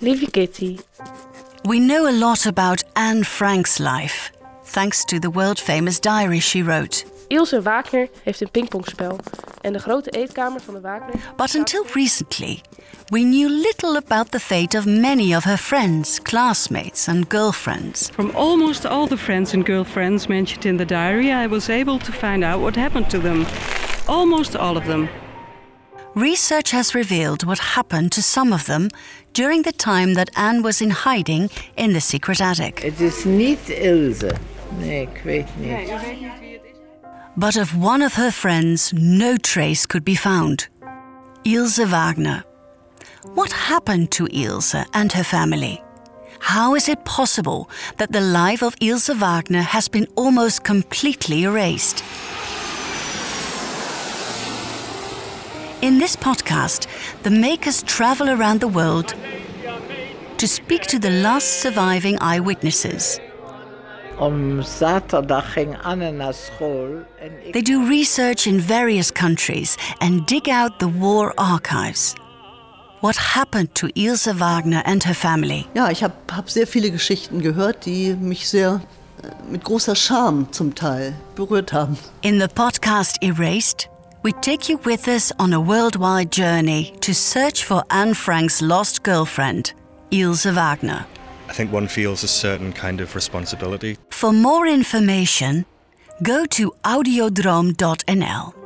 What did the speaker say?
Lieve Kitty. We know a lot about Anne Frank's life, thanks to the world famous diary she wrote. Ilse Wagner heeft een pingpongspel. En de grote eetkamer van de Wagner... But until recently, we knew little about the fate of many of her friends, classmates, and girlfriends. From almost all the friends and girlfriends mentioned in the diary, I was able to find out what happened to them. Almost all of them. Research has revealed what happened to some of them during the time that Anne was in hiding in the secret attic. Het is niet Ilse. Nee, ik weet niet. But of one of her friends, no trace could be found Ilse Wagner. What happened to Ilse and her family? How is it possible that the life of Ilse Wagner has been almost completely erased? In this podcast, the makers travel around the world to speak to the last surviving eyewitnesses. Om zaterdag ging Anne naar school en ik They do research in various countries and dig out the war archives. What happened to Ilse Wagner and her family? Ja, ich habe hab sehr viele Geschichten gehört, die mich sehr äh, mit großer Scham zum Teil berührt haben. In the podcast Erased, we take you with us on a worldwide journey to search for Anne Frank's lost girlfriend, Ilse Wagner. I think one feels a certain kind of responsibility For more information, go to audiodroom.nl.